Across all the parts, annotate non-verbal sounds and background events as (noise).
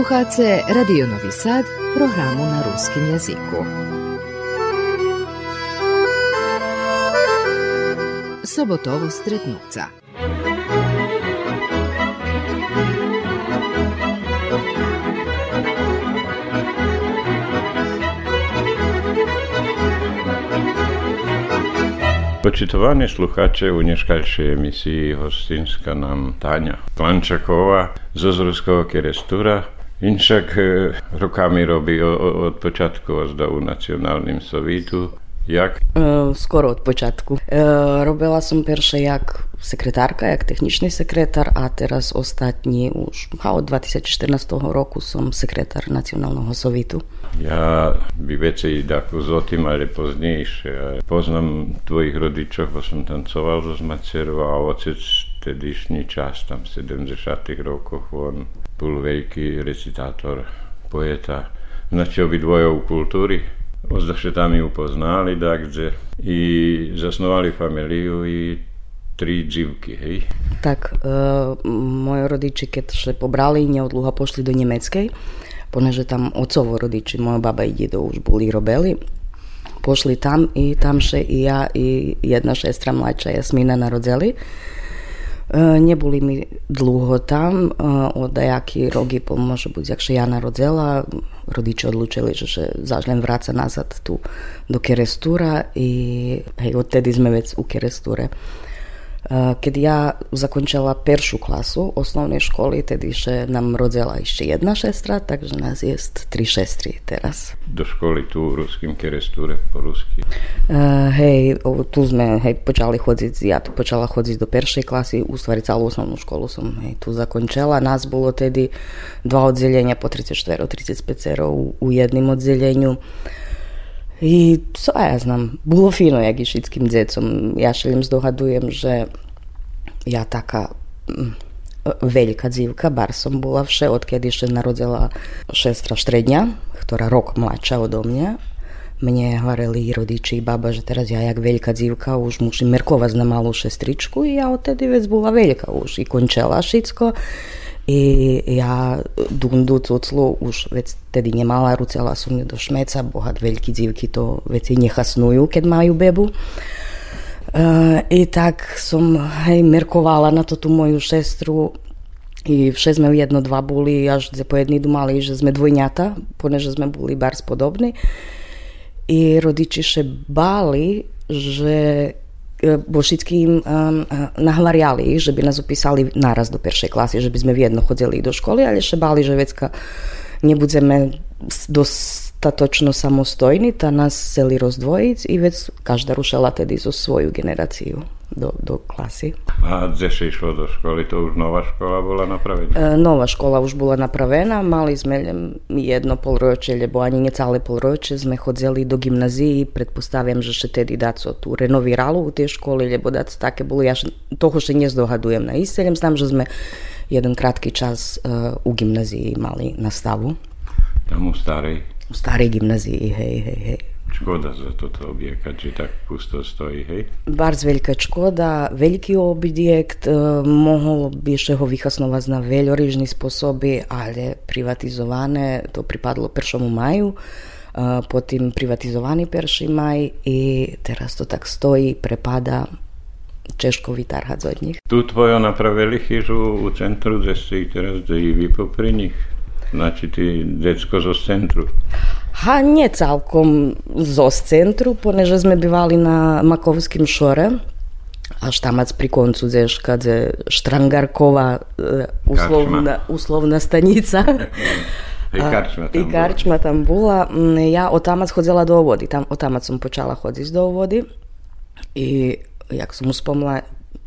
Slušate Radio Novi Sad, programu na ruskim jeziku. Sobotovo stretnuca. Počitovaní sluchače u dneškajšej emisiji hostinska nam Tanja Klančaková zo Zruského kerestura. Inšak e, rokami robí od počiatku ozda u Nacionálnym sovítu. Jak? E, skoro od počátku. E, robila som perše jak sekretárka, jak techničný sekretár a teraz ostatní už a od 2014 roku som sekretár Nacionálneho sovítu. Ja by veci takú zotim, ale poznejšie. Poznám tvojich rodičov, bo som tancoval so Zmacerov a otec vtedyšný čas, tam v 70 rokoch, on bol veľký recitátor, poeta. Znači obidvojov kultúry. Ozdaše tam ju poznali, takže i zasnovali familiju i tri dživky, hej? Tak, e, moji rodiči, keď še pobrali, neodluha pošli do Nemeckej, poneže tam ocovo rodiči, moja baba i djedo už boli robeli, pošli tam i tam še i ja i jedna šestra mladša Jasmina narodzeli. E, neboli mi dlho tam, e, od jaký rok i pol, može buď, jakže ja narodzela, rodiči odlučili, že še zažlem vraca nazad tu do Kerestura i hej, odtedy sme već u Keresture. Keď ja zakončila peršu klasu osnovnej školy, tedy še nám rodzela ešte jedna šestra, takže nás je tri šestry teraz. Do školy tu v ruským kerestúre po rusky? Uh, hej, tu sme hej, počali chodiť, ja tu počala chodiť do peršej klasy, ústvari celú osnovnú školu som hej, tu zakončila. Nás bolo tedy dva oddelenia po 34-35 u jedným oddeleniu. I co ja znam, bolo fino, jak i všetkým decom. Ja šelim zdohadujem, že ja taká mm, veľká dzivka, bar som bola vše, odkedy ešte narodila šestra štredňa, ktorá rok mladšia odo mňa. Mne hovorili rodiči i baba, že teraz ja jak veľká dzivka už musím merkovať na malú šestričku i ja odtedy vec bola veľká už i končela všetko. I ja dundu, cuclu už vec tedy nemala, rucela som do šmeca, bohat veľký dzivky to veci nechasnujú, keď majú bebu. Uh, I tak som hej, merkovala na to tú moju šestru i vše sme jedno, dva boli, až po jedni dumali, že sme dvojňata, poneže sme boli bars podobní. I rodiči še báli, že bo všetkým um, nahľariali, že by nás upisali naraz do peršej klasy, že by sme v jedno chodili do školy, ale ešte báli, že vecka nebudeme dostatočno samostojní, tá nás chceli rozdvojiť i vec každá rušala tedy zo svoju generáciu do, do klasy. A kde si išlo do školy? To už nová škola bola napravená? E, nová škola už bola napravená. Mali sme jedno polroče, lebo ani necále polroče sme chodzili do gymnazii. Predpostavím, že še tedy daco tu renoviralo u tej školy, lebo daco také bolo. Ja toho še nezdohadujem na isteljem. Znam, že sme jeden krátky čas uh, u gymnazii mali nastavu. Tam u starej? U starej gymnazii, hej, hej, hej. Škoda za toto objekt, že tak pusto stojí, hej? Bardzo veľká škoda, veľký objekt, e, mohol by ešte ho vychasnovať na veľorižné spôsoby, ale privatizované, to pripadlo 1. maju, e, potom privatizovaný 1. maj i teraz to tak stojí, prepada, Češko vytarhať od nich. Tu tvojo napravili chyžu u centru, kde si teraz vy popri nich? Znači ti decko z centru? Ha, nie całkiem z centru, ponieważ my bywali na Makowskim a aż pri przy końcu gdzieś, gdzie štrangarkova e, uslovna, uslovna stanica. (laughs) I karčma tam, I karčma tam bula. Mm, ja otamac hodzela do vodi. Tam, otamac sam počala hoditi do vodi. I jak sam uspomla,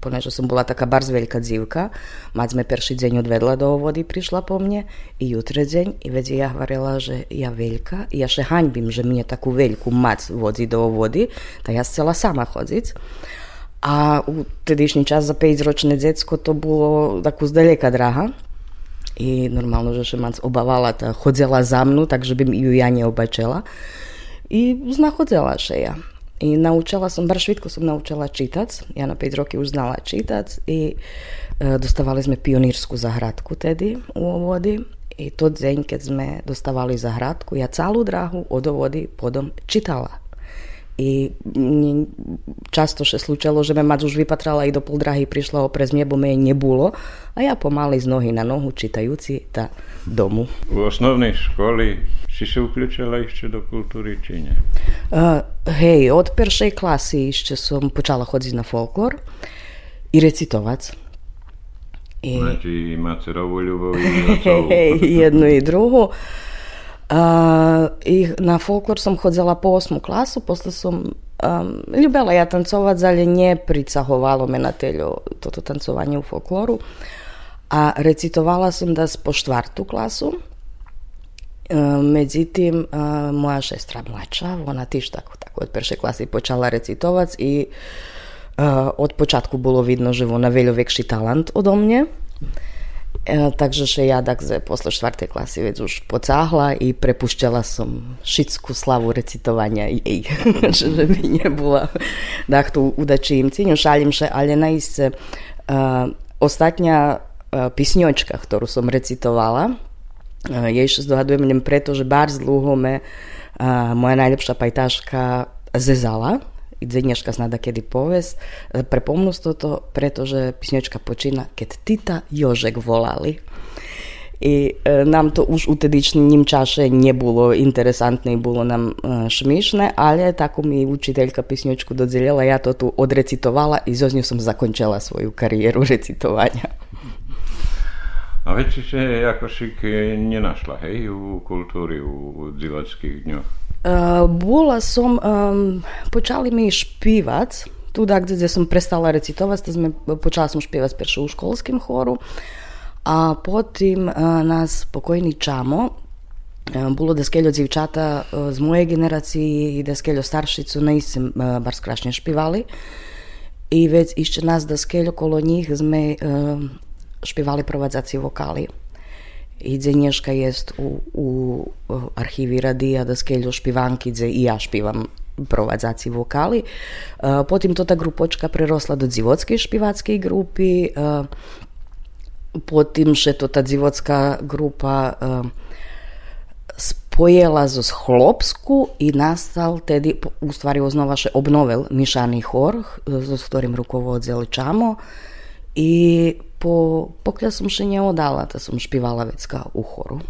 poneže som bola taká barz veľká dzivka. Mať sme perší deň odvedla do vody, prišla po mne i jutre deň i već ja hovorila, že ja veľká, ja še haňbím, že mne takú veľkú mať vodí do vody, tak ja chcela sama chodiť. A u tedišnji čas za 5-ročné decko to bolo takú zdaleka draha. I normalno, že še mac obavala, ta chodzela za mnu, takže by ju ja neobačela. I znachodzela še ja. I naučila sam, baš švitko sam naučila čitac, ja na pet roki uznala čitac i e, dostavali sme pionirsku zahradku tedi u ovodi i to dzenj kad sme dostavali zahradku, ja calu drahu od ovodi podom čitala. I často sa slúčalo, že me mať už vypatrala i do pol drahy prišla oprez mne, bo me nebulo. A ja pomaly z nohy na nohu čítajúci ta domu. U osnovnej školy si sa uključila ešte do kultúry, či nie? Uh, hej, od peršej klasy ešte som počala chodiť na folklor i recitovať. I... Znači macerovú ľubov Hej, jednu i drugu. I na folklor som chodzila po 8. klasu, posle som um, ljubela ja tancovať, ale nepricahovalo me na teľo toto tancovanie u folkloru. A recitovala som da po štvrtú klasu. Uh, međutim, uh, moja šestra mlača, ona tiež tako, tako od prve klasy počala recitovať i uh, od počátku bolo vidno, že ona veľa väčší talent odo mne. E, takže še ja dakle posle štvrte klasy već už pocahla i prepušťala som šitsku slavu recitovanja jej, (laughs) že by nebola. Dakle udačím ciňu, šalim še, ale naiste uh, ostatňa uh, pisňočka, ktorú som recitovala, uh, jej še zdohadujem preto, že barz dlho me uh, moja najlepša pajtaška zezala, i dneška snada kedy povesť. Prepomnú toto, pretože písnička počína, keď Tita Jožek volali. I e, nám to už u tedičním čase nebolo interesantné, bolo nám e, šmišné, ale takú mi učiteľka písničku dodelila, ja to tu odrecitovala i zo ňou som zakončila svoju kariéru recitovania. A veď si ako šik nenašla, hej, u kultúry, u divackých dňoch? Uh, bola som, um, počali mi špívať, tu kde som prestala recitovať, to sme, počala som špívať peršu u školským chóru. A potom uh, nás pokojný Čamo, uh, bolo deskeľo dzivčata uh, z mojej generácii i deskeľo staršicu, nejsem uh, bar skrašne špívali. I već ešte nás deskeľo kolo njih sme uh, špívali Idze Nješka jest u, u arhivi radija da skeljo i ja špivam provadzaci wokali. Potim potem to ta grupočka prerosla do dzivotske špivatske grupi. Potim potem še to ta dzivotska grupa spojela z Hlopsku i nastal tedy, u stvari oznovaše obnovel Nišani Hor, s ktorým rukovodzeli Čamo i po, pokiaľ som še neodala, to som špívala vecka u choru.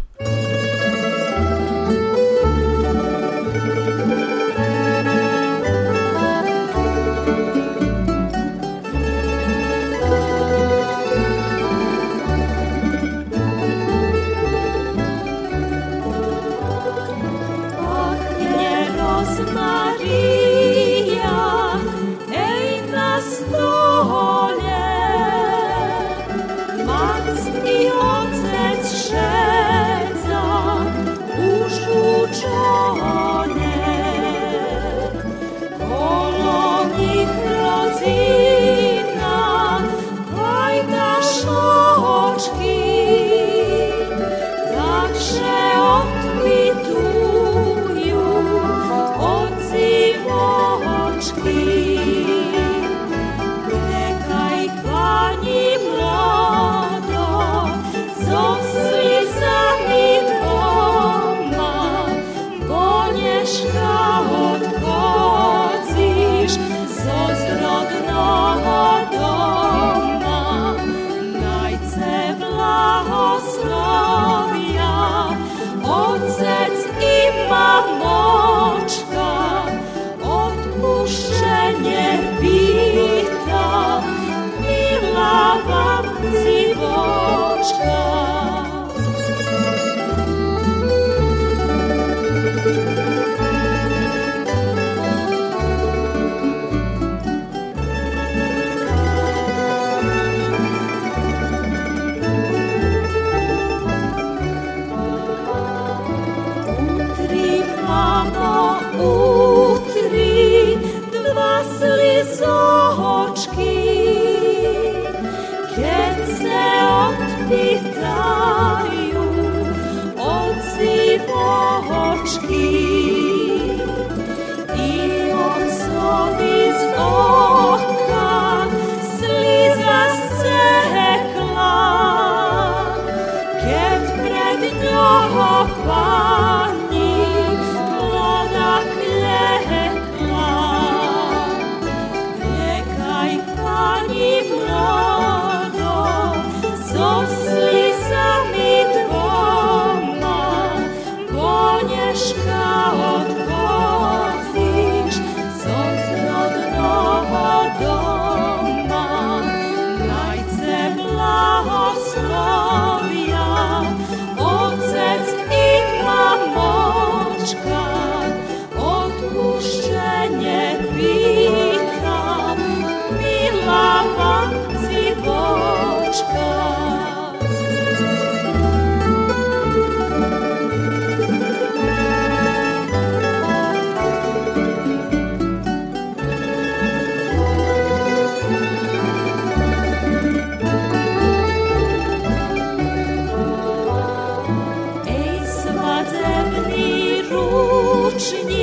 Вчині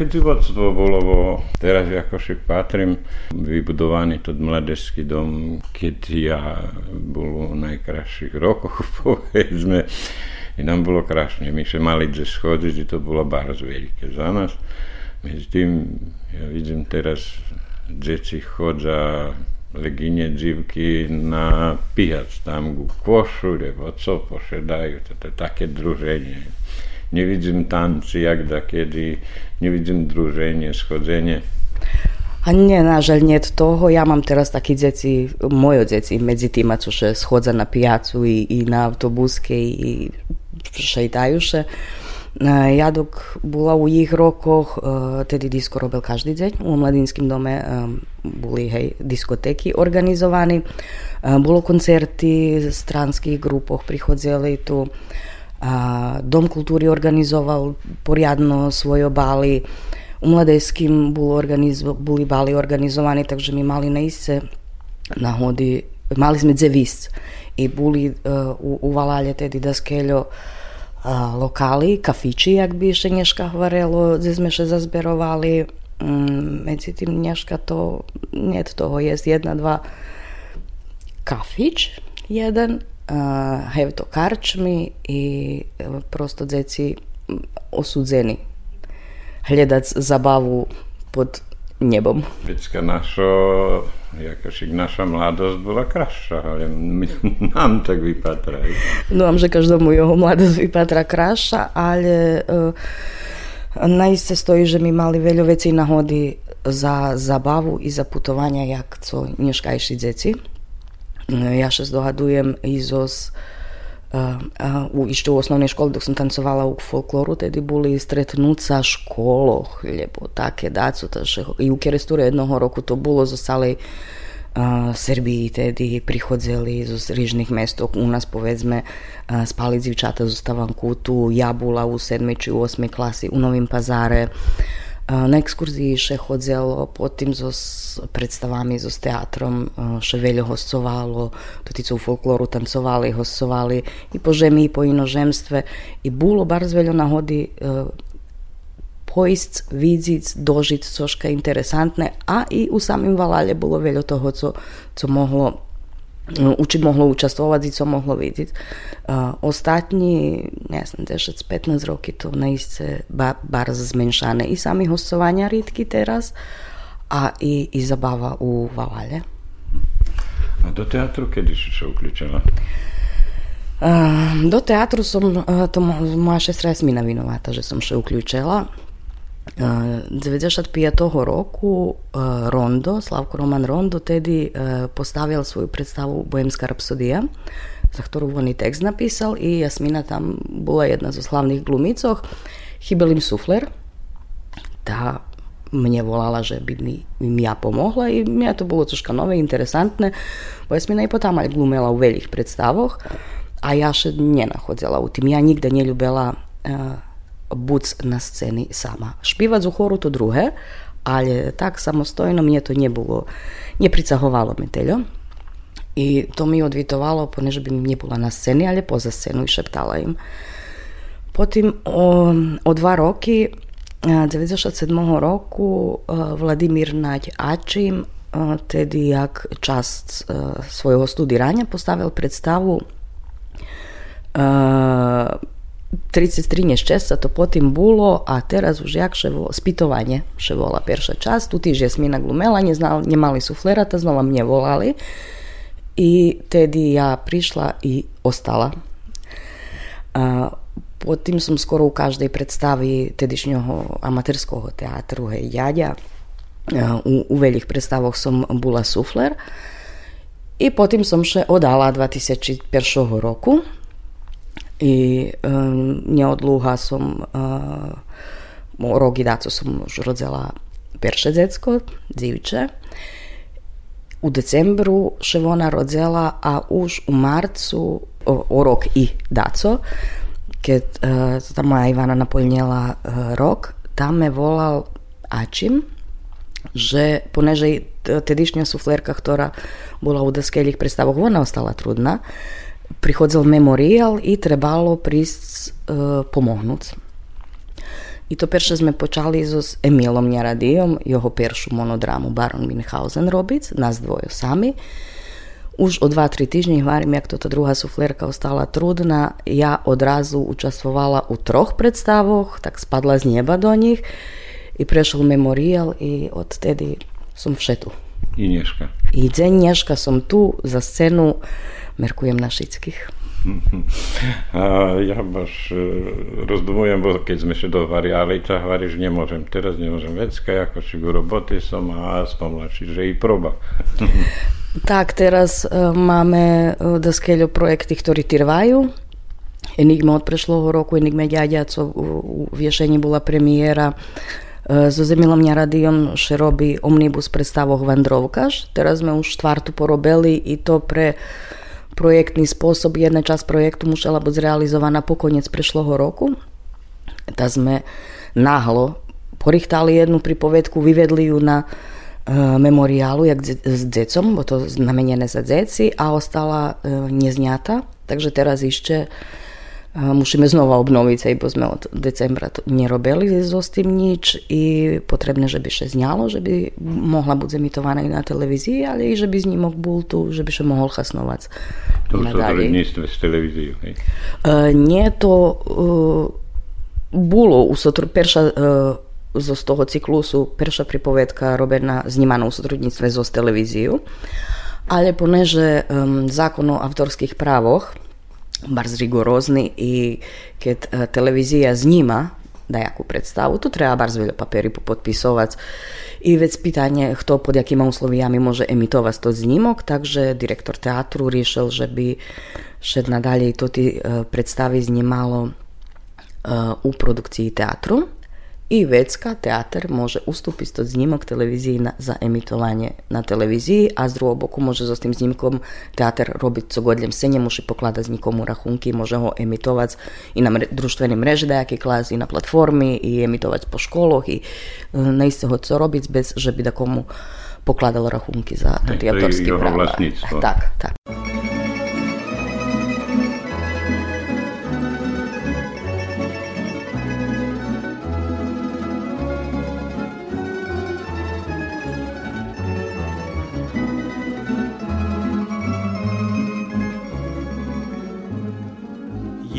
Aké životstvo bolo vo, teraz ako však patrím, vybudovaný tot mladežský dom, keď ja bol v najkrajších rokoch, (laughs) povedzme, i nám bolo krásne. My sme mali kde schodiť, to bolo bardzo veľké za nás. Medzi tým, ja vidím teraz, deti chodza legine dzivky na pijac tam ku košu, lebo co pošedajú, to je také druženie nevidím tanci, jak da kedy, nevidím druženie, schodzenie. A nie, nažal nie toho. Ja mám teraz také deti, moje deti, medzi tým, čo še schodza na pijacu i, i na autobuske i šejtajú še. Ja dok bola u ich rokoch, tedy disko robil každý deň. U mladinskim dome boli hej, diskoteky organizovaní. Bolo koncerty v stranských grupoch, prichodzeli tu. A Dom kultúry organizoval poriadno svoje bály. U Mladejským organizo- boli bály organizované, takže my mali nejsce nahody, mali sme dzevis i boli uh, u, uvalali tedy da skeľo uh, lokali, kafiči, jak by ešte dneška hovorilo, kde sme še zazberovali. Medzi tým dneška to, nie toho je jedna, dva kafič, jeden uh, to karčmi i e, prosto djeci osudzeni hľadať zabavu pod nebom. Vždycka našo, jakož naša mladosť bola krajšia, ale my, (laughs) nám tak vypatra. No, že každomu jeho mladosť vypatra krajšia, ale uh, naiste stojí, že my mali veľa vecí nahody za zabavu i za putovania, jak co dneškajší deti. Ja sa zdohadujem i zo Uh, uh, u, ešte u osnovnej škole, dok som tancovala u folkloru, tedy boli stretnúca školoch, lebo také takže i u Kerestúre jednoho roku to bolo zo celej uh, Srbiji, tedy prichodzeli zo rýžnych mestov, u nás povedzme uh, spali dzivčata zo Stavanku, tu Jabula u 7. či 8. klasy, u Novým Pazare, na exkurziji še chodzelo potom so s predstavami, so s teatrom, še veľa hostovalo, totico u folkloru tancovali, hostovali i po žemi, i po inožemstve. I bolo bardzo veľa nahody poísť, vidieť, dožiť cožka interesantné. A i u samým Valalje bolo veľa toho, co, co mohlo Uči mohlo učestvovať, co mohlo vidieť. Ostatní, ja som 10-15 roky to nejste bar zmenšané. I sami hostovania rýdky teraz a i, i zabava u Valale. A do teatru kedy si sa uključila? Do teatru som, to moja šestra Jasmina vinováta, že som sa uključila. 95. roku Rondo, Slavko Roman Rondo, tedy postavil svoju predstavu Bohemská rapsodija, za ktorú on i tekst napísal i Jasmina tam bola jedna zo hlavných glumicoch. Chybel im sufler, tá mne volala, že by mi, mi ja pomohla i mňa to bolo troška nové, interesantné, bo Jasmina i potom aj glumela u veľkých predstavoch a ja še nenachodzela u tým. Ja nikde neľubela uh, buď na scény sama. Špívať u choru to druhé, ale tak samostojno mne to nebolo, nepricahovalo mi teľo. I to mi odvitovalo, pone, že by mi nebola na scéne, ale poza scénu i šeptala im. Potom o, o dva roky, 97. roku, Vladimír Naď Ačim, tedy jak časť svojho studiranja postavil predstavu 33 ščesa potim bulo, a teraz už jak še spitovanje še vola perša čast, tudi je Jasmina glumela, nje, znal, nje mali su flerata, znova mnje volali. I tedi ja prišla i ostala. A, potim sam skoro u každej predstavi tedišnjog amaterskog teatru Jadja, u, u veljih predstavoh sam bula sufler. I potim sam še odala 2001. roku i um, neodlúha som uh, rok i dáco som už rodzela perše decko, dzivče. U decembru Ševona rodzela, a už u marcu o, o rok i daco, keď uh, ta moja Ivana napoljnjela uh, rok, tam me volal Ačim, že poneže tedišnja suflerka, ktorá bola u deskeljih predstavoch, ona ostala trudna, prichodil i trebalo prísť e, pomohnúť. I to perše sme počali so s Emilom Neradijom, jeho peršu monodrámu Baron Münchhausen robiť, nás dvoje sami. Už o 2-3 týždni hvarím, jak toto druhá suflérka ostala trudná. Ja odrazu učastvovala u troch predstavoch, tak spadla z neba do nich i prešiel memoriál i odtedy som všetu. I dneška. I dneška som tu za scénu merkujem na všetkých. (laughs) A ja baš e, rozdumujem, bo keď sme še do varialita, hovoríš, nemôžem, teraz nemôžem vecka, ako či v roboty som a spomlačí, že i proba. (laughs) tak, teraz uh, máme uh, daskeľo projekty, ktorí trvajú. Enigma od prešlého roku, Enigma ďaďaco, v Ješení bola premiéra so Zemilom Neradijom še robí omnibus predstavoch Vandrovkaš. Teraz sme už štvrtú porobili i to pre projektný spôsob. Jedna časť projektu musela byť zrealizovaná po koniec prešloho roku. Tak sme náhlo porichtali jednu pripovedku, vyvedli ju na uh, memoriálu jak s decom, bo to znamenené za deci a ostala uh, nezňata. Takže teraz ešte musíme znova obnoviť, bo sme od decembra nerobili so s tým nič i potrebné, že by še zňalo, že by mohla byť zemitovaná na televízii, ale i že by z ním bol tu, že by še mohol chasnovať. To už to z televíziu, hej? Uh, nie, to uh, bolo u sotru, perša uh, zo z toho cyklusu, perša pripovedka robená znímaná u sotrudníctve zo z televíziu, ale poneže um, zákon o autorských právoch barz rigorózny i keď e, televízia zníma dajakú predstavu, to treba barz veľa papiery popodpisovať. I vec pýtanie, kto pod jakými usloviami môže emitovať to znímok, takže direktor teatru riešil, že by šed nadalej to tie predstavy znímalo e, u produkcii teatru i vecka, teatr môže ustúpiť to znímok televízii na, za emitovanie na televízii a z druhého boku môže so s tým znímkom teatr robiť co godlem se nemusí pokladať nikomu rachunky, môže ho emitovať i na mre, družstvené mreže dajaké klas, i na platformy, i emitovať po školoch, i e, neisté ho co robiť bez, že by da komu pokladal rachunky za tie autorské práva. Tak, tak.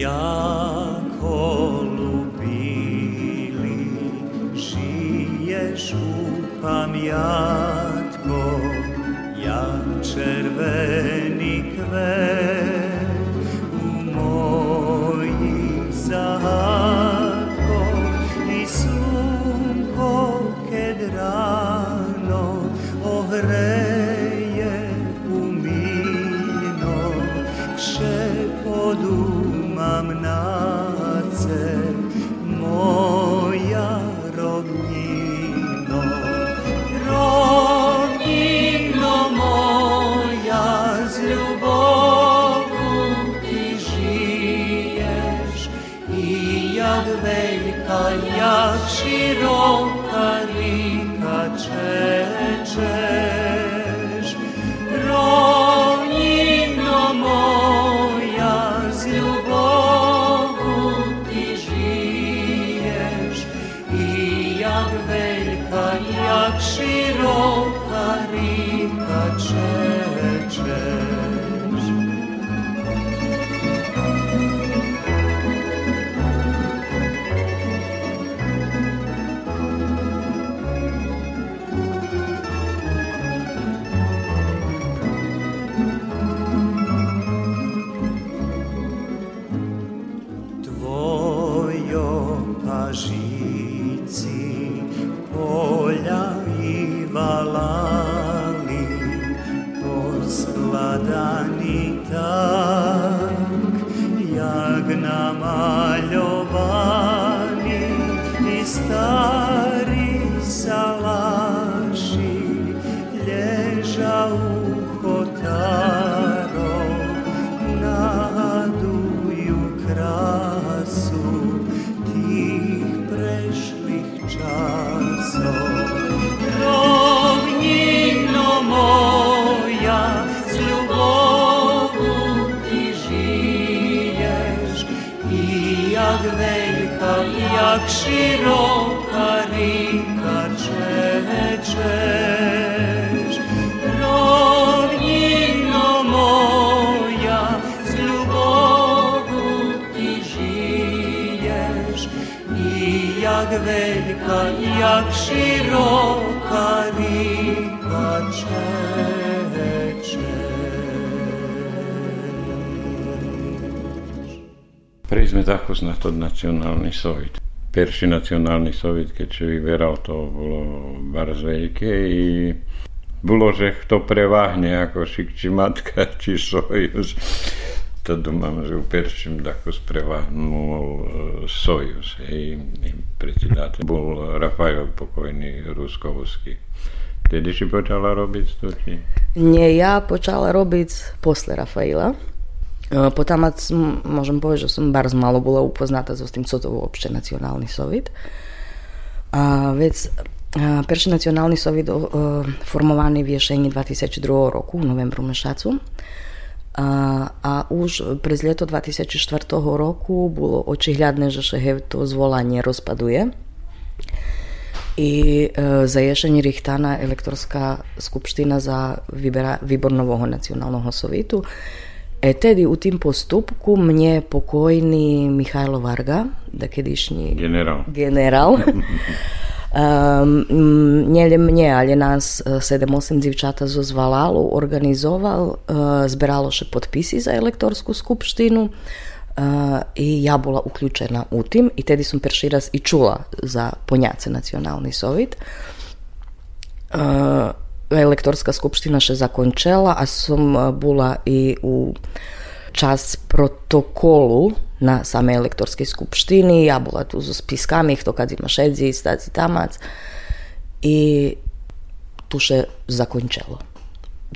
jako ljubili, žiješ u pamjati. imam nace moja jak široka rika čečeš. Prvi sme tako znať od nacionálny sovit. Perší nacionálny sovit, keď si vyberal, to bolo bardzo veľké i bolo, že kto preváhne, ako šik, či matka, či sojus To думам, že u першим tako sprevahnul e, Sojus. Hej. I Председатель bol Rafael pokojný Ruskovský. Tedy si počala robiť stuči? Nie, ja počala robiť posle Rafaela. E, Потамаc m, môžem povedať, že som bardzo malo bola upoznáta so s tým, co to uopšte nacionálny sovit. A vec, a, Perši nacionálny sovit o, o, formovaný v ješení 2002 roku, v novembru mešacu. A, a už prez leto 2004 roku bolo očihľadné, že sa to zvolanie rozpaduje. I e, za ješení richtana elektorská skupština za vybera, výbor nového nacionálneho sovitu. E tedy u tim postupku mnje pokojni Mihajlo Varga, da kedišnji Generál. general, (laughs) Mně mně, ali nas e, 7-8 djevčata zo Zvalalu organizoval, e, zberaloše potpisi za elektorsku skupštinu e, i ja bila uključena u tim i tedi sam prvi raz i čula za Ponjace nacionalni sovjet. Elektorska skupština še zakončela, a sam bila i u čas protokolu na samej elektorskej skupštini, ja bola tu so spiskami, kto kad ima šedzi, staci tamac i tu še zakončilo.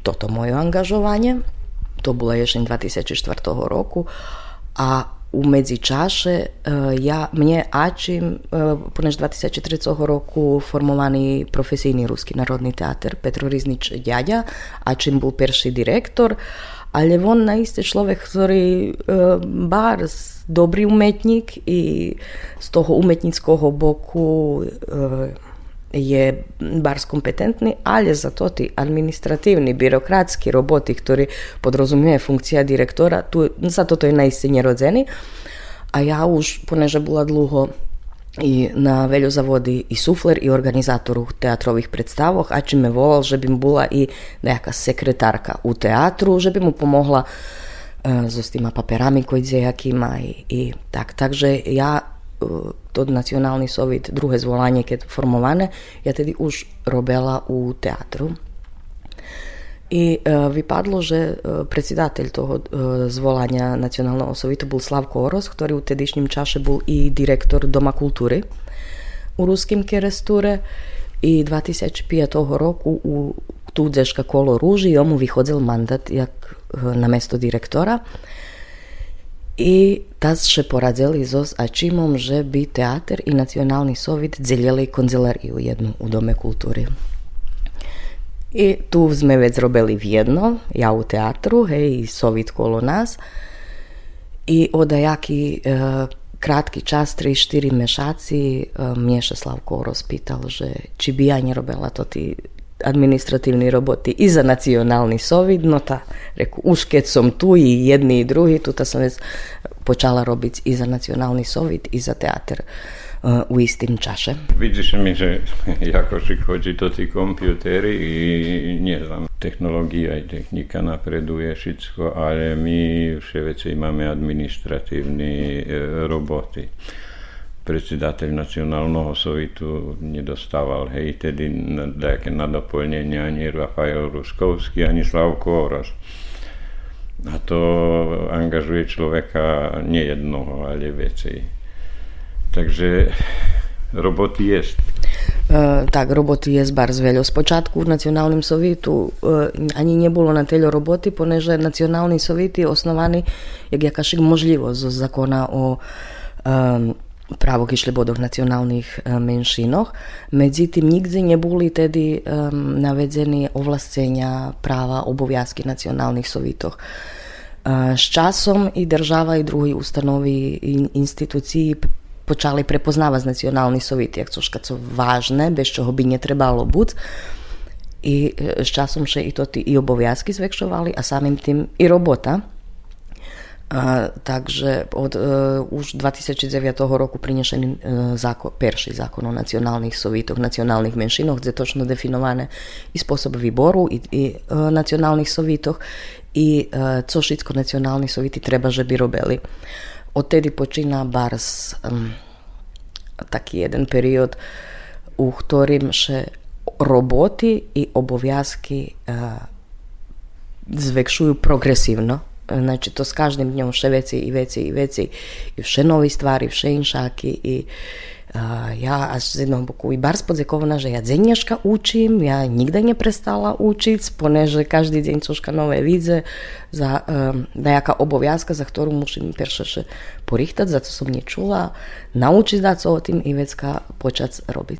Toto moje angažovanie, to bola ješeň 2004 roku a u medzičaše e, ja, mne Ačim e, ponež 24 roku formovaný profesijný Ruski narodný teater Petro Riznič ďaďa, Ačim bol perší direktor, ale on na isté človek, ktorý e, bar dobrý umetník i z toho umetnického boku je bars kompetentný, ale za to tí administratívni, byrokratskí roboti, ktorí podrozumie funkcia direktora, tu, za toto je naiste nerodzený. A ja už, poneže bola dlho i na veljo zavodi i sufler i organizatoru teatrovih predstavoh, a čime volal, že bi bila i neka sekretarka u teatru, že bi mu pomogla e, uh, s tima paperami koji dzejak ima i, i tak. Takže ja uh, to nacionalni sovit druge zvolanje kad formovane, ja tedi už robela u teatru. И e, vypadlo, že председатель того зволання національного совіту був Slavko Орос, який у тодішнім часі був і директор Дома культури у Руськім Керестуре. І 2005 roku u Tuđeška kolo ruži, omu vyhodil mandat jak e, na mesto direktora. I tas še poradili zos ačimom, že bi teater i nacionalni sovit dzeljeli konzelariju jednu u Dome kulturi. I tu sme vec robili v jedno, ja u teatru, hej, sovit kolo nás. I odajaký e, krátky čas, 3-4 mešaci, e, Mieša Slavko rozpýtal, že či by ja nerobila to tí administratívni roboty i za nacionálny sovit, no ta, reku, už keď som tu i jedni i drugi, tu som vec počala robiť i za nacionálny sovit, i za teatr u istim čaše. Vidiš mi, že (laughs) jakoši chodí to ti kompjutery i nie znam, technologija i tehnika napreduje všetko, ale my vše máme administratívni e, roboty predsjedatelj nacionalnog sovitu nedostával, hej, tedy nejaké nadoplnenia ani Rafael Ruskovský, ani Slavko Oros. A to angažuje človeka nie jednoho, ale veci. Takže roboty jest. Uh, tak, roboty je bardzo veľo. Spočátku v Nacionálnym sovitu uh, ani nebolo na teľo roboty, poneže Nacionálny sovit je osnovaný jak jakašik možlivosť zo zákona o um, právo k bodoch nacionálnych menšinoch. Medzi tým nikdy neboli tedy um, navedení ovlastenia práva oboviazky nacionálnych sovitoch. Uh, s časom i država i drugi ustanovi institúcií počali prepoznávať nacionálny sovit, jak což sú vážne, bez čoho by netrebalo buď. I s časom še i to tí i oboviazky zväčšovali a samým tým i robota. A, takže od uh, už 2009 roku prinešený uh, zákon, perší zákon o nacionálnych sovitoch, nacionálnych menšinoch, kde točno definované i spôsob výboru i, i uh, nacionálnych sovitoch i uh, co všetko nacionálni soviti treba, že by robili. Uh, odtedy počína bars um, taký jeden period, u ktorým še roboty i obowiązki uh, zväkšujú progresívno. Znači to s každým dňom vše veci i veci i veci i vše novi stvari, vše inšáky i Ja až z jedného boku i bar spodziekowana, że ja dzienniażka uczym, ja nigdy nie przestała uczyć, ponieważ każdy dzień troszkę nowe widzę, za da jaka obowiązka, za którą muszę mi pierwsze za co som nie czuła, nauczyć o tym i wiecka poczać robić.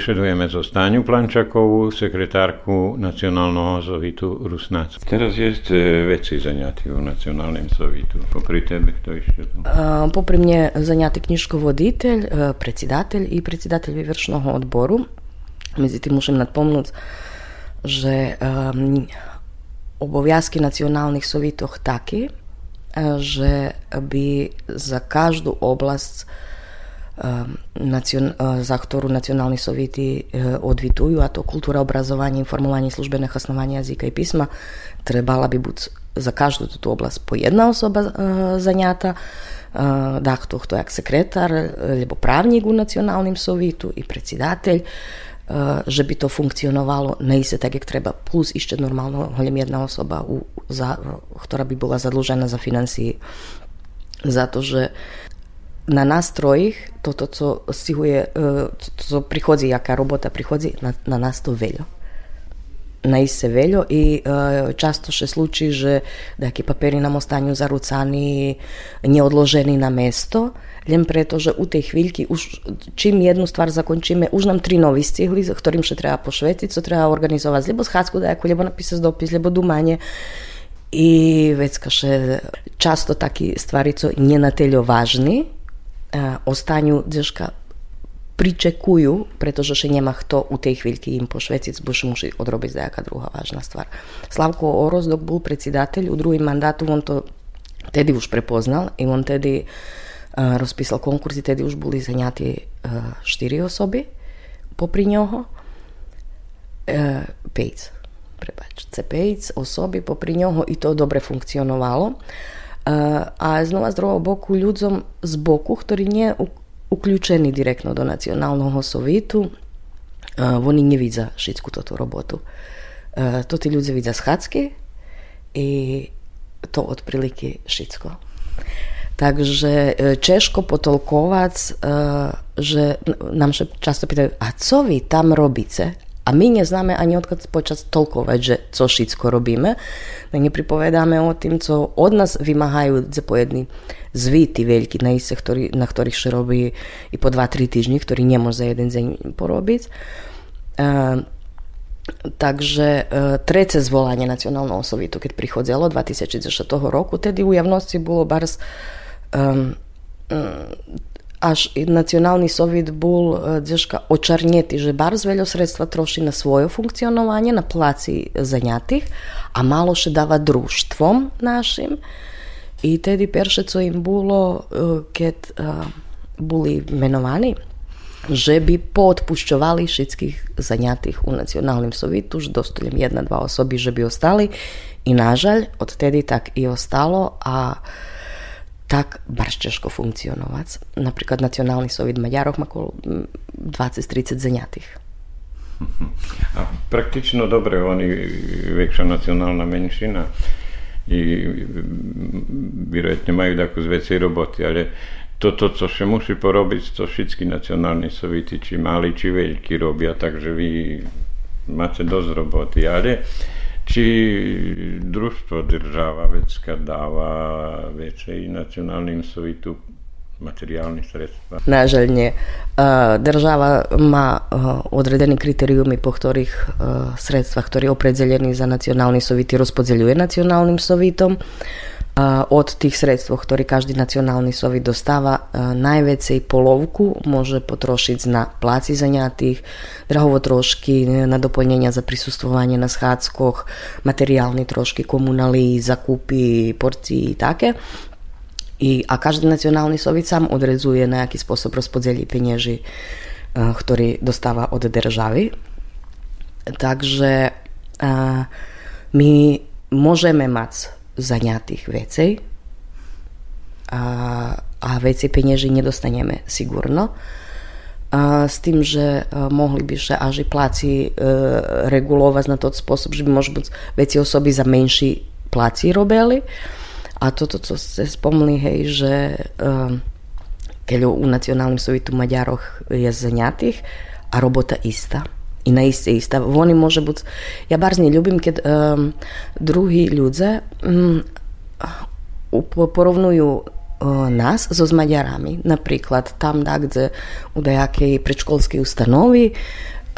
Vysvedujeme zo Stáňu Plančakovú, sekretárku Nacionálneho sovitu Rusnac. Teraz je veci zaňatí u Nacionálnym sovitu. Popri tebe, kto ešte tu? Popri mne zaňatý knižkovoditeľ, predsjedatelj i predsjedatelj vyvršného odboru. Međutim, môžem nadpomnúť, že um, obowiązki nacionalnych sovitoch takie, že by za každú oblasť za ktorú nacionálni sovjeti odvitujú, a to kultúra, obrazovanie, informovanie, službené hasnovanie jazyka i písma, trebala by buď za každú túto oblasť po jedna osoba zaňata, dakto kto jak sekretar, lebo právnik u nacionálnym sovitu i predsjedatelj, že by to funkcionovalo neiste tak, jak treba. Plus ešte normálno hoľem jedna osoba, u, za, ktorá by bola zadlžená za financie. Za to, že на нас троих, тото што сигуе, што приходи јака работа приходи, на, на нас то велјо. на се велјо и е, часто се случи же даки папери нам останју заруцани, неодложени на место, лем прето же у теј хвилки, уж, чим едну ствар закончиме, уж нам три нови стигли, за которим ще треба пошветить, со треба организовать либо схацку дајаку, либо написать допис, либо думање. И вецкаше часто таки ствари не нателјо важни, ostanú deška pričekujú, pretože še nemá kto u tej chvíľky im pošveciť, bože musí odrobiť nejaká druhá vážna stvar. Slavko Orozdok bol predsedateľ, u druhým mandátu on to tedy už prepoznal i on tedy uh, rozpísal konkursy, tedy už boli zaňaté uh, štyri osoby popri ňoho. Uh, Pejc, prepač, C5 osoby popri ňoho i to dobre funkcionovalo. A znova z druhého boku ľuďom z boku, ktorí nie uključení direktno do nacionalnog sovitu, oni nevidia všetku toto robotu. To ti ľudia vidia z Hacky i to otprilike všetko. Takže češko potolkovac, že nám še často pýtajú, a co vy tam robíte? A my neznáme ani odkąd počas tolkovať, že co všetko robíme. Tak nepripovedáme o tým, co od nás vymáhajú zapojední zvíty veľký na ise, ktorý, na ktorých še robí i po 2-3 týždni, ktorý nemôže za jeden deň porobiť. Uh, takže uh, trece zvolanie nacionálneho sovitu, keď prichodzelo 2010 roku, tedy u javnosti bolo bars um, až nacionálny sovjet bol deška očarnjetý, že bardzo veľa sredstva troši na svoje funkcionovanie, na placi zaňatých a malo še dáva družstvom našim. I tedy perše, co im bolo, keď boli menovaní, že by poodpušťovali všetkých zaňatých u nacionálnym sovjetu, už dostali jedna, dva osoby, že by ostali. I nažaľ, odtedy tak i ostalo a tak baš ťažko funkcionovať. Napríklad Nacionálny soviet Maďarov má okolo 20-30 zaňatých. A praktično dobre, oni väčšia nacionálna menšina i vjerojatno majú takú z veci roboty, ale toto, co še musí porobiť, to všetky nacionálni soviti, či mali, či veľkí robia, takže vy máte dosť roboty, ale či družstvo država vecka dáva vecej nacionálnym sovitu materiálne sredstva? Nažaľne. Država má odredené kritériumy, po ktorých sredstva, ktoré je opredelený za nacionálny sovity, rozpodeľuje nacionálnym sovitom od tých sredstv, ktoré každý nacionálny sovit dostáva, najväcej polovku môže potrošiť na pláci zaňatých, drahovo trošky na doplnenia za prisustvovanie na schádzkoch, materiálne trošky, komunálí, zakupy, porcii také. I, a každý nacionálny sovit sám odrezuje na aký spôsob rozpodelí penieži, ktorý dostáva od državy. Takže my môžeme mať zaňatých vecej a, a veci penieži nedostaneme sigurno. A s tým, že mohli by sa až i pláci e, regulovať na to spôsob, že by možno veci osoby za menší pláci robili. A toto, co ste spomli, hej, že e, keď u nacionálnym sovitu Maďaroch je zaňatých a robota istá i na isté istá. Oni môže byť... Ja bardzo nie ľubím, keď um, druhí ľudia um, porovnujú нас so s Maďarami. Napríklad tam, da, kde u dajakej predškolskej ustanovi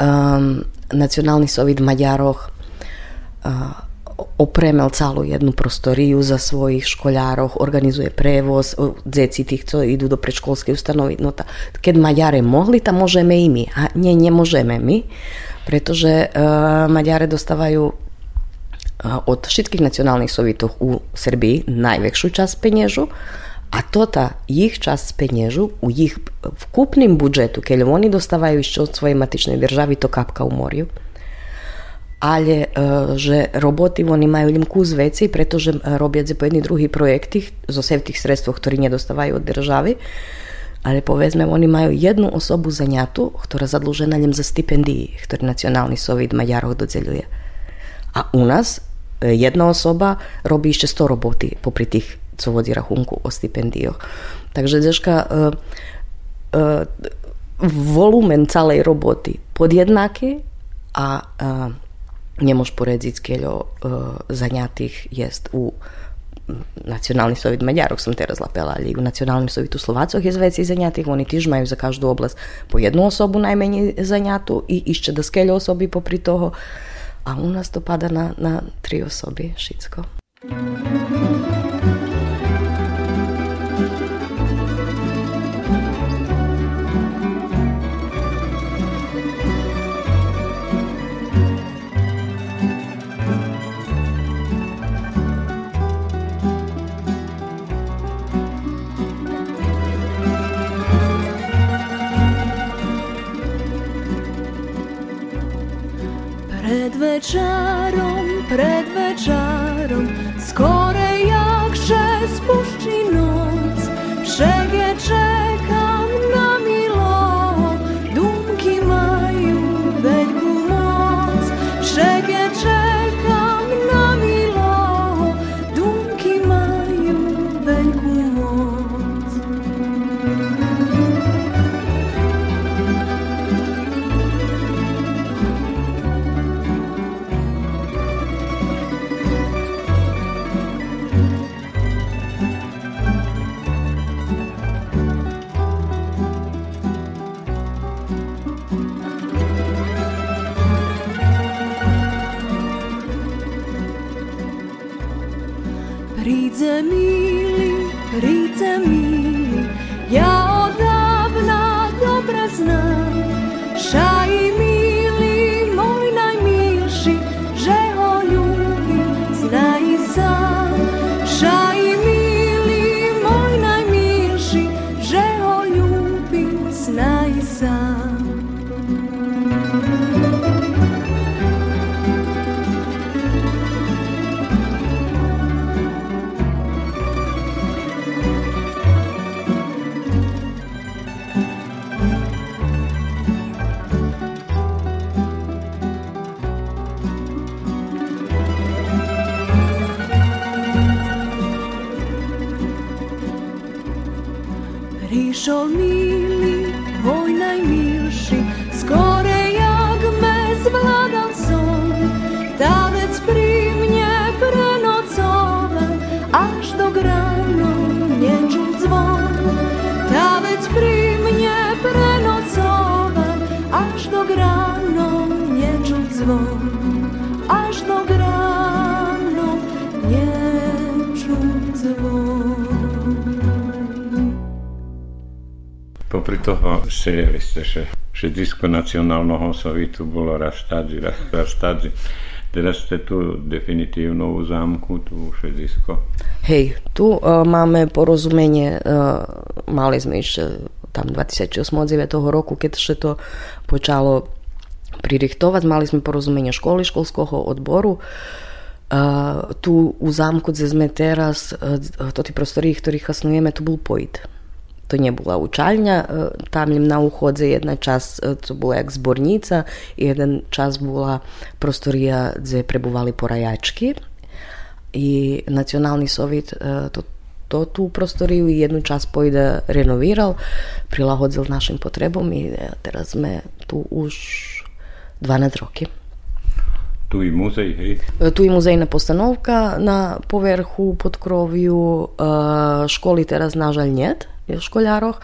um, nacionálny sovit v Maďaroch uh, opremel celú jednu prostoriju za svojich školároch, organizuje prevoz, deci tých, co idú do predškolskej ustanovy. No ta, keď Maďare mohli, tam môžeme i my. A nie, nemôžeme my, pretože uh, Maďare dostávajú uh, od všetkých nacionálnych sovitov u Srbii najväčšiu časť peniežu a tota ich časť peniežu u ich vkupným budžetu, keď oni dostávajú ešte od svojej matičnej državy, to kapka u morju ale e, že roboty, oni majú im kus veci, pretože e, robia za po jedni drugi projekti, zo sve tih sredstva, ktoré nedostávajú od državy, ale povedzme, oni majú jednu osobu zaňatú, ktorá zadlžená im za stipendii, ktoré Nacionálny soviet Maďarov dodeľuje. A u nás e, jedna osoba robí ešte 100 roboty popri tých, co vodí rachunku o stipendioch. Takže dneška uh, uh, volumen celej roboty podjednaký a uh, nie mož poredziť, keľo uh, zaňatých jest u nacionalni sovit Mađarog sam te razlapela, ali u nacionalnim sovitu Slovacoh je zveci zanjatih, oni tižmaju za každu oblast po jednu osobu najmenji zanjatu i išće da skelju osobi popri toho, a u nas to pada na, na tri osobi šitsko. Pred večerom, pred večerom. Popri toho sedeli ste, že všetko nacionálneho sovitu bolo Rastadzi, Rastadzi. Teraz ste tu definitívno zámku, tu všetko. Hej, tu uh, máme porozumenie, uh, mali sme ešte tam 28. 9. roku, keď ešte to počalo pririchtovať, mali sme porozumenie školy, školského odboru. Uh, tu u zámku, kde sme teraz, uh, to tí prostory, ktorých hasnujeme, to bol pojit. To nebola učalňa, tam na uchodze jedna časť, to bola jak zbornica, jeden čas bola prostorija kde prebuvali porajačky i nacionálny sovjet to, to tú prostoriju i jednu časť pojde renoviral, prilagodzil našim potrebom i teraz sme tu už 12 roky. Tu i muzej, hej? Tu i muzejna postanovka na poverhu pod krovju školi teraz nažalj njet školjaroh,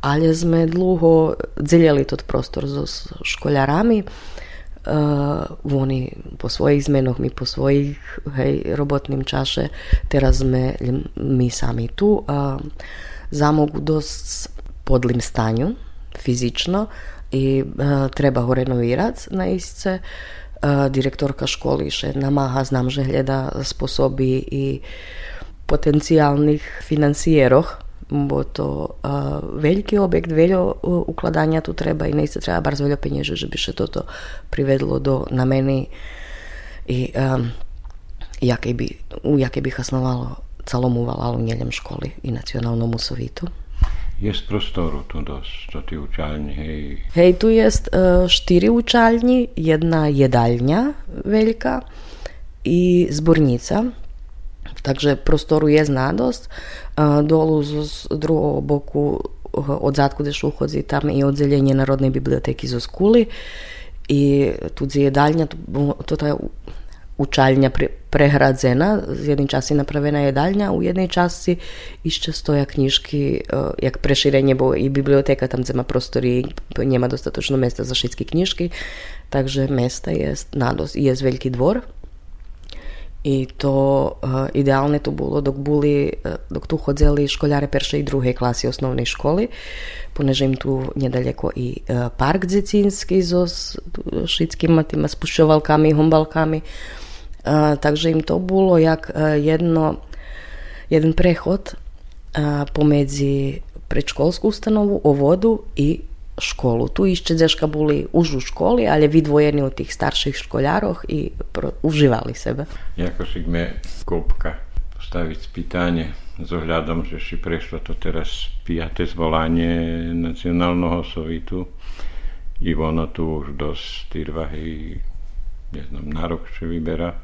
ali sme dlho dzeljeli tot prostor so školjarami. Eh, uh, oni po svojih zmenoh, mi po svojih hej, robotnim čaše, teraz sme mi sami tu. Uh, zamogu dost podlim stanju, fizično, i uh, treba ho renovirati na isce. Uh, direktorka školiše namaha, znam že gleda sposobi i potencijalnih financijeroh bo to veliki objekt, veljo ukladanja tu treba i ne se treba bar zvoljo penježe, že bi še toto privedlo do na meni i um, jaké by, u jaké bych osnovalo celom uvalalo njeljem školi i nacionalnom usovitu. Jest prostoru tu dost, to ti učalnji, hej. Hej, tu jest uh, štiri učalnji, jedna jedalnja velika i zbornica, takže prostoru je znadosť dolu z druhého boku od zátku, kde tam i oddelenie Narodnej biblioteki zo Skuli i tu je daljnja, to je učaljnja pre, prehradzena, z jednej časti napravena je daljnja, u jednej časti išće stoja knjižki, jak preširenje, bo i biblioteka tam zema prostori, nema dostatočno mesta za všetky knjižky, takže mesta je nados, je veľký dvor, i to uh, ideálne tu bolo, dok, boli, uh, dok tu chodzeli školjare peršej i druhej klasy osnovnej školy, poneže im tu nedaleko i uh, park dzecinski so všetkými tými spušťovalkami, hombalkami. Takže im to bolo jak jedno, jeden prechod pomedzi predškolskú ustanovu o vodu i školu. Tu ešte deška boli už u školi, ale vydvojení od tých starších školároch i pro, užívali sebe. Jako si sme kopka postaviť spýtanie s ohľadom, že si prešlo to teraz piaté zvolanie nacionálneho sovitu i ono tu už dosť tyrvahy neznam, na rok še vyberá.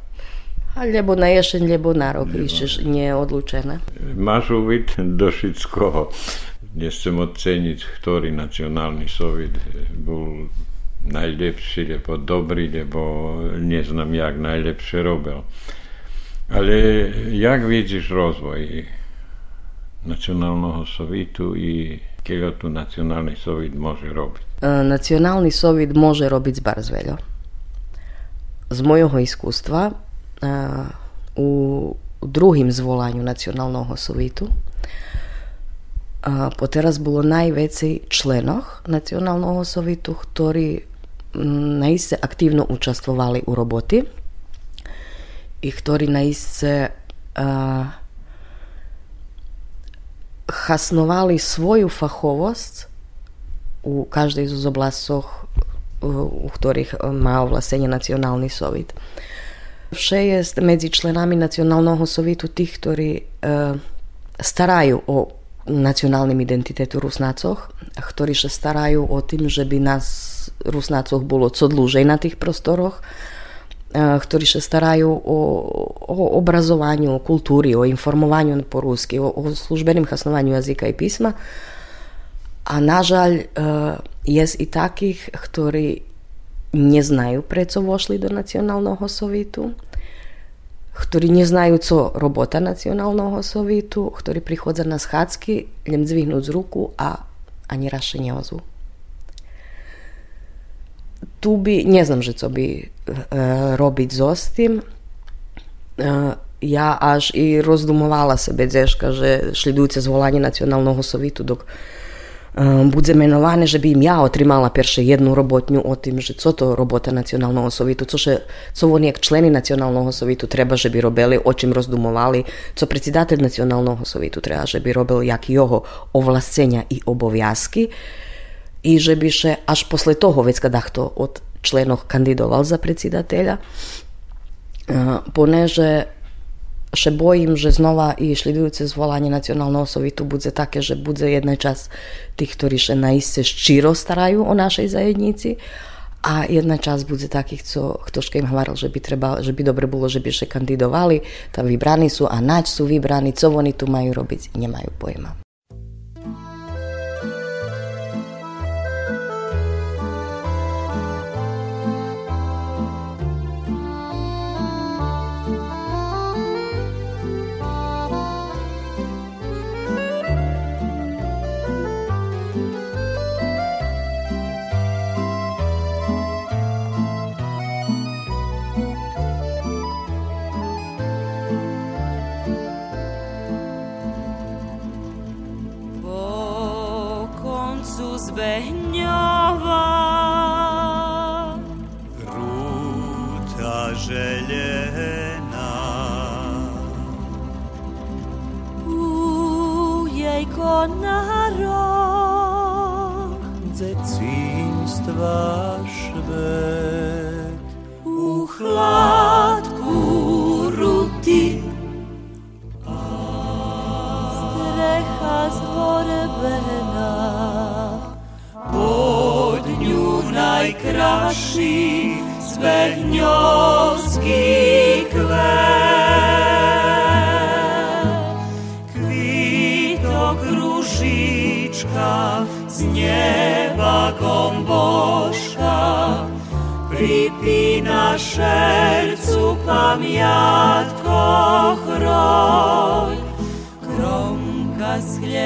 A lebo na ješeň, lebo na rok, ešte nie je odlučené. Máš uvid do všetkoho nechcem oceniť, ktorý nacionálny sovjet bol najlepší, lebo dobrý, lebo neznám, jak najlepšie robil. Ale jak vidíš rozvoj nacionálneho sovitu i keď tu nacionálny sovjet môže robiť? E, nacionálny sovjet môže robiť zbar veľa. Z mojho iskústva e, u druhým zvolaniu nacionálneho sovitu a poteraz bolo najväcej členoch Nacionálneho sovitu, ktorí mm, najiste aktívno účastvovali u roboty i ktorí najiste uh, hasnovali svoju fachovosť u každej z oblasoch, u ktorých má ovlastenie Nacionálny sovit. Vše je medzi členami Nacionálneho sovitu tých, ktorí uh, starajú o nacionálnym identitetu Rusnácoch, ktorí sa starajú o tým, že by nás Rusnácoch bolo co dlúžej na tých prostoroch, ktorí sa starajú o, o obrazovaniu kultúry, o informovaniu po rusky, o, o službeným hasnovaniu jazyka i písma. A nažaľ je i takých, ktorí neznajú, prečo vošli do nacionálneho sovitu ktorí neznajú, co robota nacionálneho sovitu, ktorí prichádza na schádzky, len zvihnúť z ruku a ani raz neozvu. Tu by, neznam, že co by e, robiť so s tým. E, ja až i rozdumovala sebe deška, že šlidujúce zvolanie nacionálneho sovitu, dok bude menované, že by im ja otrimala perše jednu robotnju o tim, že co to robota nacionalnog sovitu, co, še, co oni jak členi nacionalnog sovitu treba, že bi robili, o čim rozdumovali, co predsjedatelj nacionalnog sovitu treba, že bi robili jak jeho ovlascenja i obovjazki i že bi še až posle toho, već kada kto od členov kandidoval za predsjedatelja, poneže še bojím, že znova i šľidujúce zvolanie nacionálneho sovitu bude také, že bude jedna časť tých, ktorí še najiste ščíro starajú o našej zajednici a jedna časť bude takých, co ktožka im hovoril, že by, treba, že by dobre bolo, že by še kandidovali, tam vybraní sú a nač sú vybraní, co oni tu majú robiť, nemajú pojma.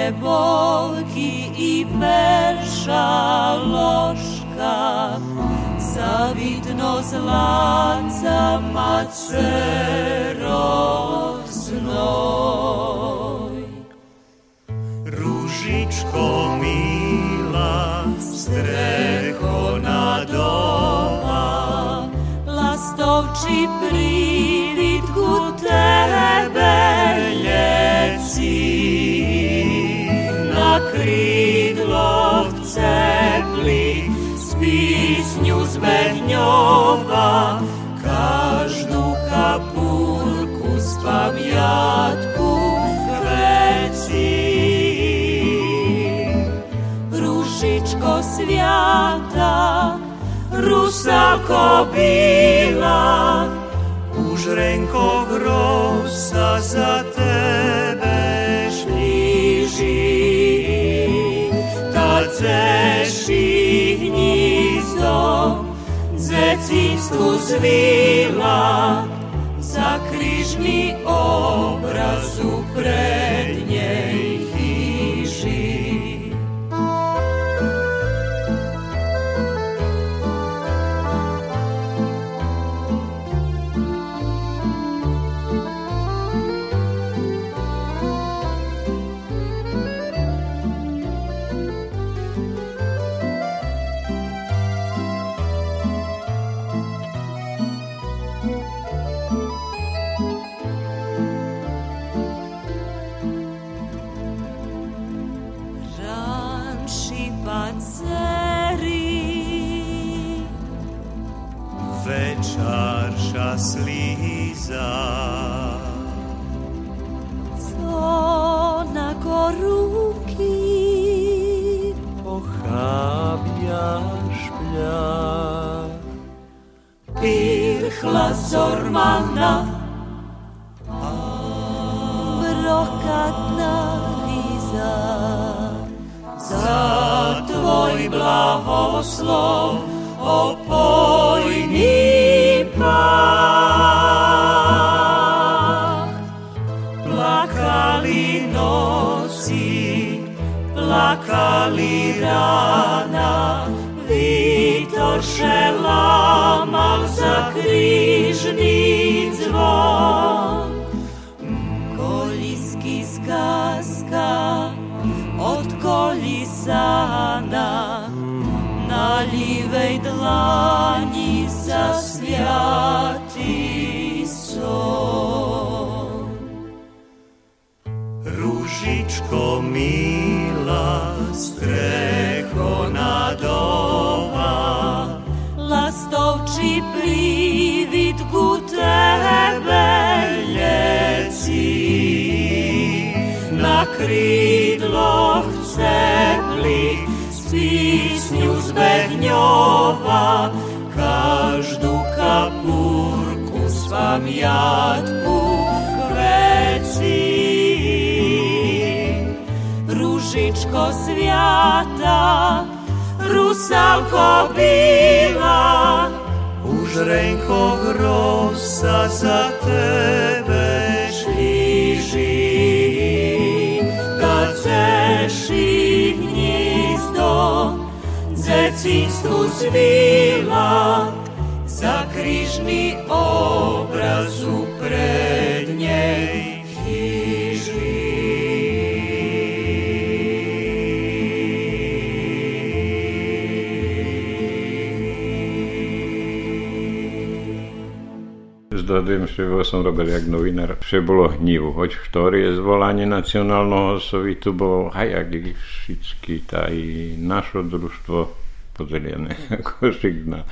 Z hljebovki i perša loška Zavitno zlaca macero znoj Ružičko mila, streho pisnju zbednjova Každu kapurku s pamjatku kveci Ružičko svijata Rusalko bila U žrenko grosa za tebe šliži Kad zeši Zecivstvu zvila Za križni obraz u Pirhla zormana. Brokatna riza Za tvoj blahoslov opojni pah Plakali noci, plakali rana Vitor šelamal za križni zvon. Kolijski skaska od kolisana Na livej dlani za svjati son. Ružičko mila, streho Kridloh cepli s pisnju zbednjova Každu kapurku s pamjatku kveci Ružičko svijata Rusalko bila U žrenko grosa za tebe Zecinstvu svila Za križni obraz u prednjej hiži. zdohadujem, že som robil jak novinár, že bolo hnivu. Hoď ktoré zvolanie nacionálneho sovitu bolo hajak všetky taj naše družstvo podelené (laughs) košik na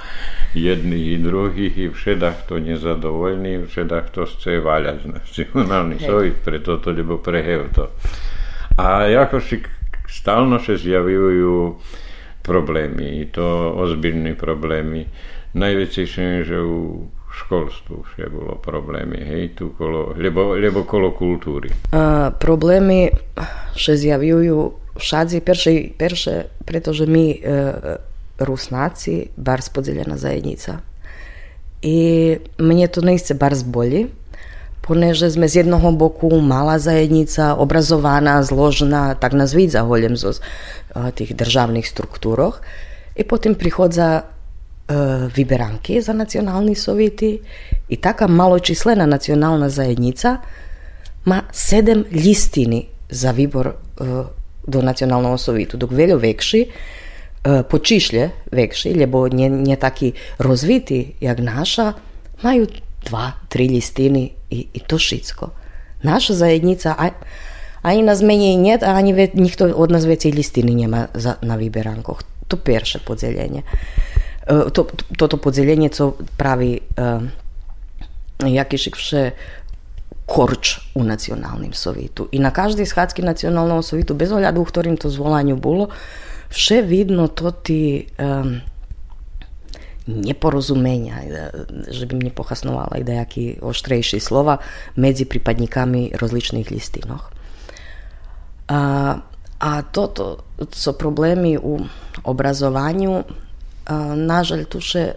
jedných i druhých i všedách to nezadovoľný, všedách to chce vaľať nacionálny sovit, preto to, lebo prehev to. A jakož stalno se zjavujú problémy, to ozbiljní problémy. Najvećejšie je, že u školstvu še bolo problémy, hej, tu kolo, lebo, lebo kolo kultúry. Uh, problémy še zjavujú všadzi, perše, pretože my uh, Rusnáci, bar spodzeljená zajednica. I mne to ne bar zbolji, poneže sme z jednoho boku mala zajednica, obrazovaná, zložena, tak nás víc zaholjem zo tých državných struktúroch. I potom prichodza e, vyberanky za nacionálny sovjeti i taka maločislena nacionalna zajednica ma sedem listini za výbor e, do nacionalnog sovjetu, dok veljo vekši e, počišlje vekši, lebo nie, nie taki rozviti jak naša, maju dva, tri listiny i, i to všetko. Naša zajednica, ani nás menej nie, a ani ve, nikto od nás vecej listiny nemá za, na vyberankoch. To perše podzelenie. E, to, to, toto podzelenie, co pravi uh, Jakišik vše korč u nacionalnim sovitu. I na každej schádzky nacionalného sovitu, bez ohľadu, ktorým to zvolaniu bolo, vše vidno to ti um, neporozumenia, že by mne pochasnovala aj nejaký oštrejší slova medzi prípadníkami rozličných listinoch. A, a toto sú problémy u obrazovaniu, nažalj tuše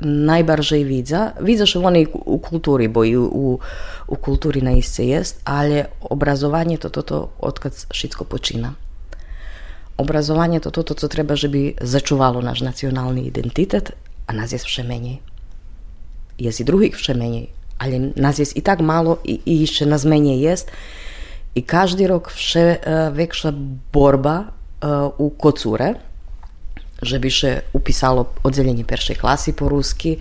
najbardziej widza. Widzę, że one u kultury, bo i u, u kultury na isce jest, ale obrazowanie to to, to odkad wszystko počína obrazovanie to toto, co treba, že by začúvalo náš nacionálny identitet a nás je vše menej. Je i druhých vše menej, ale nás je i tak málo i, i ešte nás menej jest. I každý rok vše uh, väčšia borba uh, u kocúre, že by še upísalo oddelenie peršej klasy po rusky,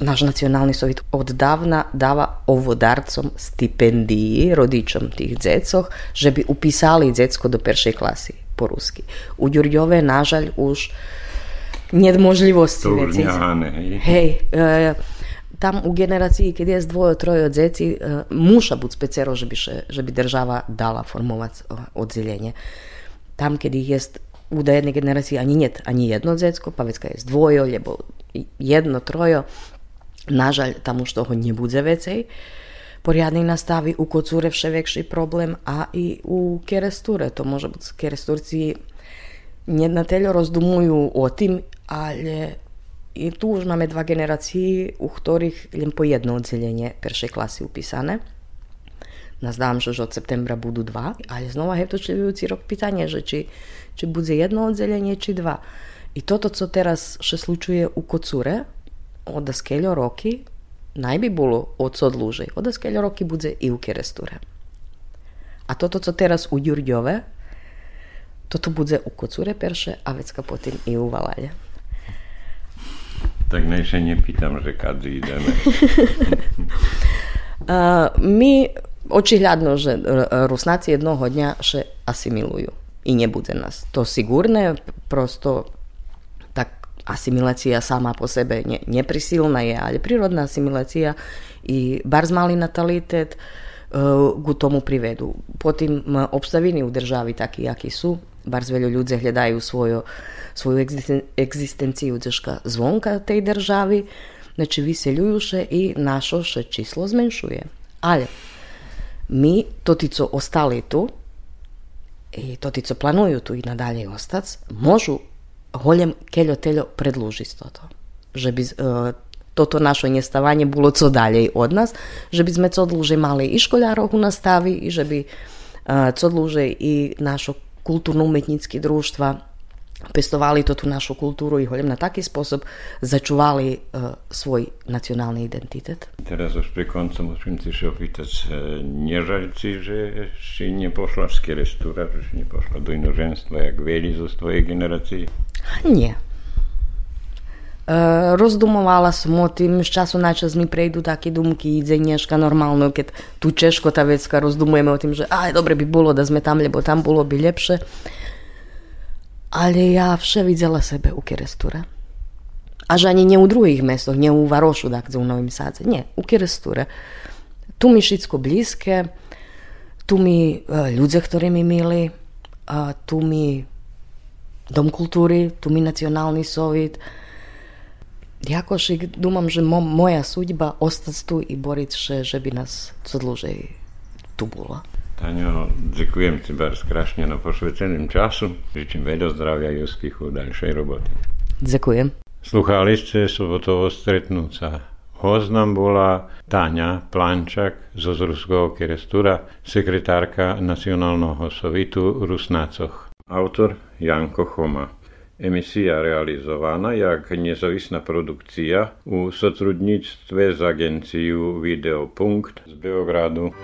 naš nacionalni sovjet oddavna dava ovodarcom stipendiji, rodičom tih dzecoh, že bi upisali dzecko do peršej klasy po ruski. U Ďurďove, nažalj, už. To už Hej, e, tam u generaciji, keď je dvoje, troje dzeci, e, muša buď specero, že by, še, že by država dala formovať odzeljenje. Tam, keď ich je u jednej generaciji ani niet ani jedno dzecko, pa vecka je dvojo, lebo jedno, trojo, nažalj tam už toho nebude vecej. Poriadnej nastavi u kocúre vševekší problém a i u kerestúre. To môže byť, keresturci nednateljo rozdumujú o tým, ale i tu už máme dva generácie, u ktorých len po jedno oddelenie peršej klasy upísané. Nazdám, že od septembra budú dva, ale znova je to člivujúci rok pytanie, že či, či bude jedno oddelenie, či dva. I toto, co teraz še slučuje u kocure, od skeljo roky, naj bi bilo od co dlužej. Od skeljo roky bude i u keresture. A toto, co teraz u Ďurďove, toto bude u kocure perše, a vecka potom i u Valalje. Tak najše nepýtam, že kady ideme. (laughs) (laughs) my očihľadno, že Rusnáci jednoho dňa še asimilujú i nebude nás. To sigurné, prosto asimilácia sama po sebe ne, neprisilná je, ale prírodná asimilácia i bar malý natalitet uh, ku tomu privedú. Potom obstaviny u državi takí, akí sú. Bar veľa ľudí hľadajú svoju, svoju existen, existenciu deška zvonka tej državy, znači vyseľujú še i našo še číslo zmenšuje. Ale my, to tí, co ostali tu, i to tí, co planujú tu i nadalje ostať, môžu holjem keľo teľo predlúžiť toto. Že by uh, toto naše nestávanie bolo co ďalej od nás, že by sme co dlhšie mali i školárov u nastavi i že by uh, co dlhšie i našo kultúrno-umetnícke družstva pestovali to tú našu kultúru i holem na taký spôsob začúvali uh, svoj nacionálny identitet. Teraz už pri koncu musím ti sa opýtať, nežal si, že si nepošla z kerestúra, že si nepošla do inoženstva, jak vieli zo svojej generácie? Nie. rozdumovala som o tým, z času na čas mi prejdú také dumky dzeneška normálno, keď tu Češko tá vecka rozdumujeme o tým, že aj dobre by bolo, da sme tam, lebo tam bolo by lepšie. Ale ja vše videla sebe u Kerestura. Až ani nie u druhých mestoch, nie u Varošu, dakle u Novim Sadze. Nie, u Kerestura. Tu mi všetko blízke, tu mi ľudia, ktorí mi mili, tu mi Dom kultúry, tu mi nacionálny sovjet, Jakošik, думам, že mo, moja судьба ostať tu i boriť se, že by nás co dlhšej tu bolo. Taňo, ďakujem ti bar skrašne na pošveceným času. Žičím veľa zdravia i úspechu ďalšej robote. Ďakujem. Sluchali ste sobotovo stretnúca. Host nám bola Táňa Plančak zo Zruského kerestura, sekretárka Nacionálneho sovitu Rusnácoch. Autor Janko Choma. Emisija realizowana jak niezawisna produkcja u sotrudnictwie z agencją Videopunkt z Beogradu.